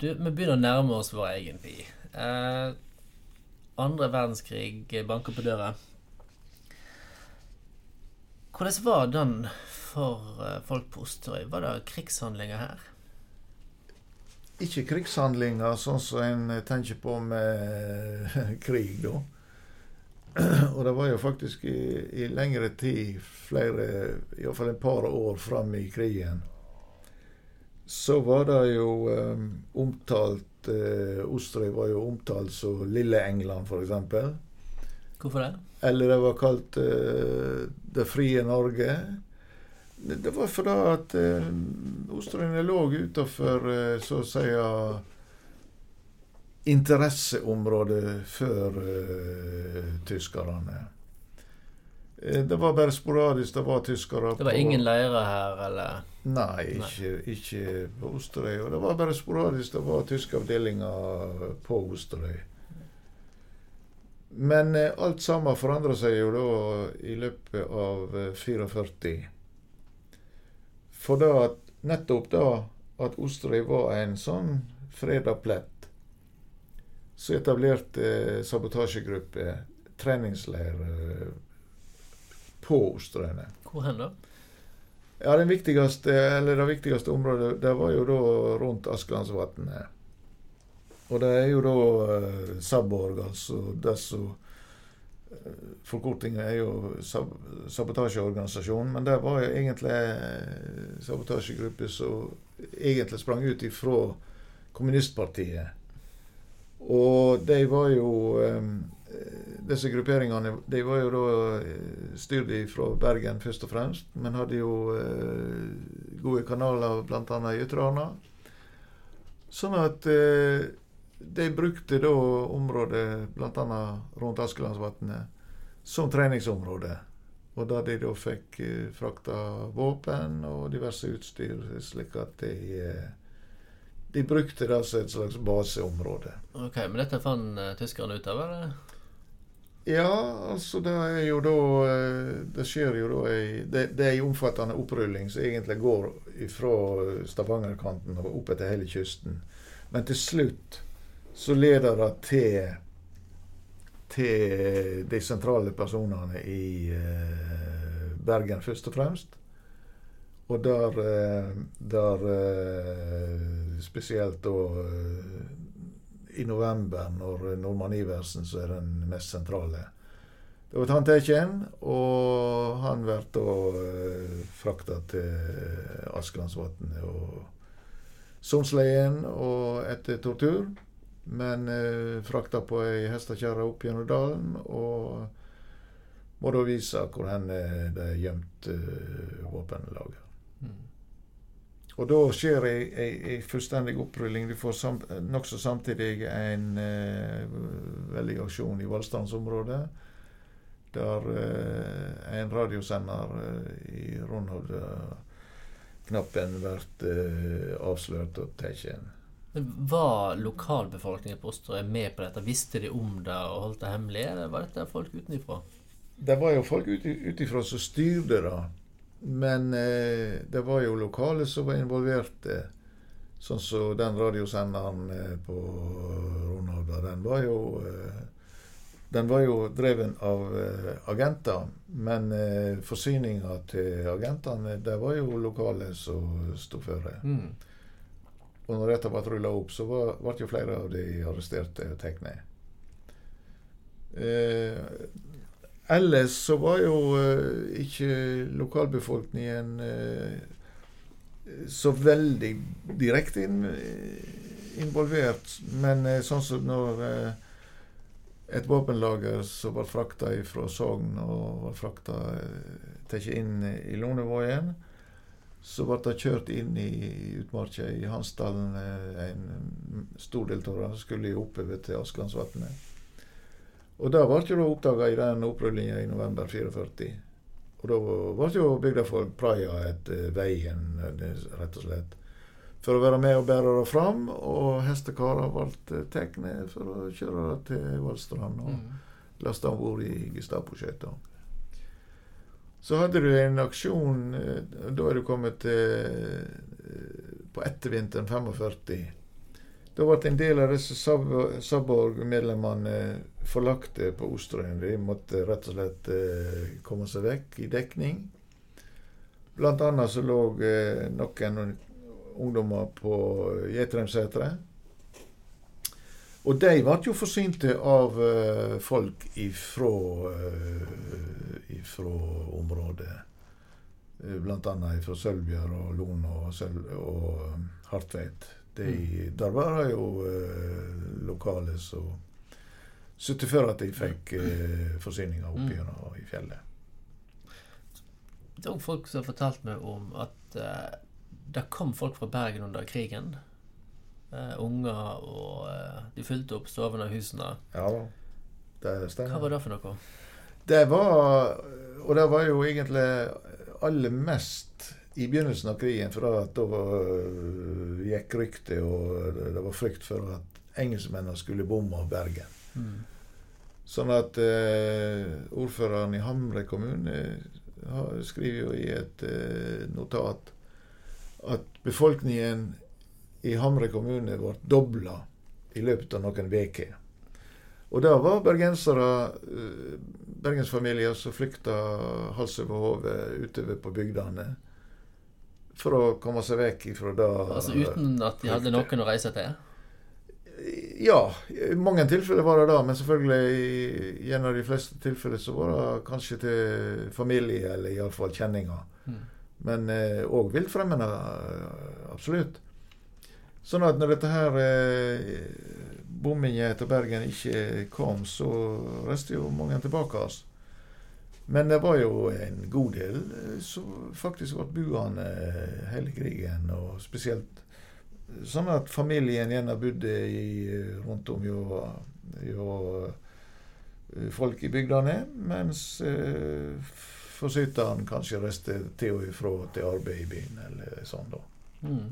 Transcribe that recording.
Du, vi begynner å nærme oss vår egen tid. Eh, andre verdenskrig banker på døra. Hvordan var den for eh, folk på Osterøy? Var det krigshandlinger her? Ikke krigshandlinger sånn som en tenker på med krig, da. Og det var jo faktisk i, i lengre tid, flere, iallfall et par år fram i krigen, så var det jo um, omtalt eh, Osterøy var jo omtalt som Lille England, f.eks. Hvorfor det? Eller det var kalt eh, Det frie Norge. Det var fordi at eh, Osterøyene lå utafor eh, så å si interesseområdet for eh, tyskerne. Det var bare sporadisk. Det var tyskere Det var ingen leirer her, eller? Nei, ikke, ikke på Osterøy. Og det var bare sporadisk. Det var tyske avdelinger på Osterøy. Men eh, alt sammen forandra seg jo da i løpet av eh, 44. For da at, nettopp da at Osterøy var en sånn freda plett, så etablerte eh, sabotasjegrupper treningsleir eh, på Osterøyene. Hvor hen da? Ja, den viktigste, eller Det viktigste området det var jo da rundt Askelandsvatnet. Og det er jo da eh, Saborg, altså det som Forkortinga er jo sab sabotasjeorganisasjonen, men det var jo egentlig eh, som egentlig sprang ut ifra kommunistpartiet. Og de var jo eh, Disse grupperingene de var jo da eh, styrt fra Bergen først og fremst, men hadde jo eh, gode kanaler bl.a. i Ytre Sånn at eh, de brukte da området bl.a. rundt Askelandsvatnet som treningsområde. Og da de da fikk eh, frakta våpen og diverse utstyr, slik at de eh, de brukte det som et slags baseområde. Ok, Men dette fant uh, tyskerne ut av? eller? Ja, altså det er jo da Det skjer jo da ei Det, det er ei omfattende opprulling som egentlig går fra Stavangerkanten og opp etter hele kysten. Men til slutt så leder det til til de sentrale personene i uh, Bergen, først og fremst. Og der, der spesielt da i november, når Normann Iversen så er den mest sentrale. Det var tatt og han blir da uh, frakta til Askelandsvatnet og Sonsleien og etter tortur. Men uh, frakta på ei hestekjerre opp gjennom dalen, og må da vise hvor hen det er gjemt uh, våpenlager. Mm. Og da skjer ei, ei, ei fullstendig opprulling. Du får sam, nokså samtidig en eh, veldig aksjon i Valstrandsområdet. Der eh, en radiosender eh, i Rondhovda-knappen blir uh, avslørt og tatt. Var lokalbefolkningen på Osterøy med på dette? Visste de om det og holdt det hemmelig, eller var dette folk utenfra? Det var jo folk utifra som styrte det. Men eh, det var jo lokale som var involverte. Sånn som så den radiosenderen eh, på Ronalda, den var jo eh, den var jo dreven av eh, agenter, men eh, forsyninga til agentene, det var jo lokale som sto for det. Mm. Og når dette ble rulla opp, så ble jo flere av de arresterte tatt ned. Eh, ellers så var jo eh, ikke lokalbefolkningen eh, så veldig direkte in, involvert. Men eh, sånn som når eh, et våpenlager som ble frakta fra Sogn og ble frakta tatt inn i Lonevågen. så ble det kjørt inn i utmarka i Hansdalen. En stor del av det skulle oppover til Askelandsvatnet. Og det ble jo oppdaga i den opprullinga i november 44. Og da ble jo for praia etter veien, rett og slett. For å være med og bære det fram. Og hestekarer ble tatt ned for å kjøre det til Valstrand og mm. lasta om bord i Gestapo-skøyta. Så hadde du en aksjon Da er du kommet til på ettervinteren 45. Da ble en del av disse Saborg-medlemmene forlagte på Osterøyen. De måtte rett og slett eh, komme seg vekk i dekning. Blant annet så lå eh, noen ungdommer på Gjetremseteret. Og de ble jo forsynte av folk ifra, ifra området. Blant annet fra Sølvbjørn og Lone og, og Hartveit. De, mm. Der var det jo lokale som sørget for at de fikk forsyninger opp mm. gjennom i fjellet. Det er òg folk som har fortalt meg om at det kom folk fra Bergen under krigen uh, unger, og uh, de fylte opp stovene og husene. Ja da, det stemmer. Hva var det for noe? Det var Og det var jo egentlig aller mest i begynnelsen av krigen, for da uh, gikk ryktet, og det var frykt for at engelskmennene skulle bomme Bergen. Mm. Sånn at uh, ordføreren i Hamre kommune skriver jo i et uh, notat at befolkningen i Hamre kommune ble dobla i løpet av noen uker. Og da var bergensere, eh, bergensfamilier som flykta hals over hode utover på bygdene for å komme seg vekk ifra det Altså uten at de hadde noen å reise til? Ja, i mange tilfeller var det da, men selvfølgelig i en av de fleste tilfeller så var det kanskje til familie, eller iallfall kjenninger. Mm. Men òg eh, viltfremmende. absolutt. Sånn at når dette her eh, bombingen etter Bergen ikke kom, så reiste jo mange tilbake. Altså. Men det var jo en god del eh, som faktisk ble buende eh, hele krigen. Og spesielt sånn at familien gjerne bodde rundt om jo, jo folk i bygdene, mens eh, forsyteren kanskje reiste til og ifra til arbeid i byen, eller sånn, da. Mm.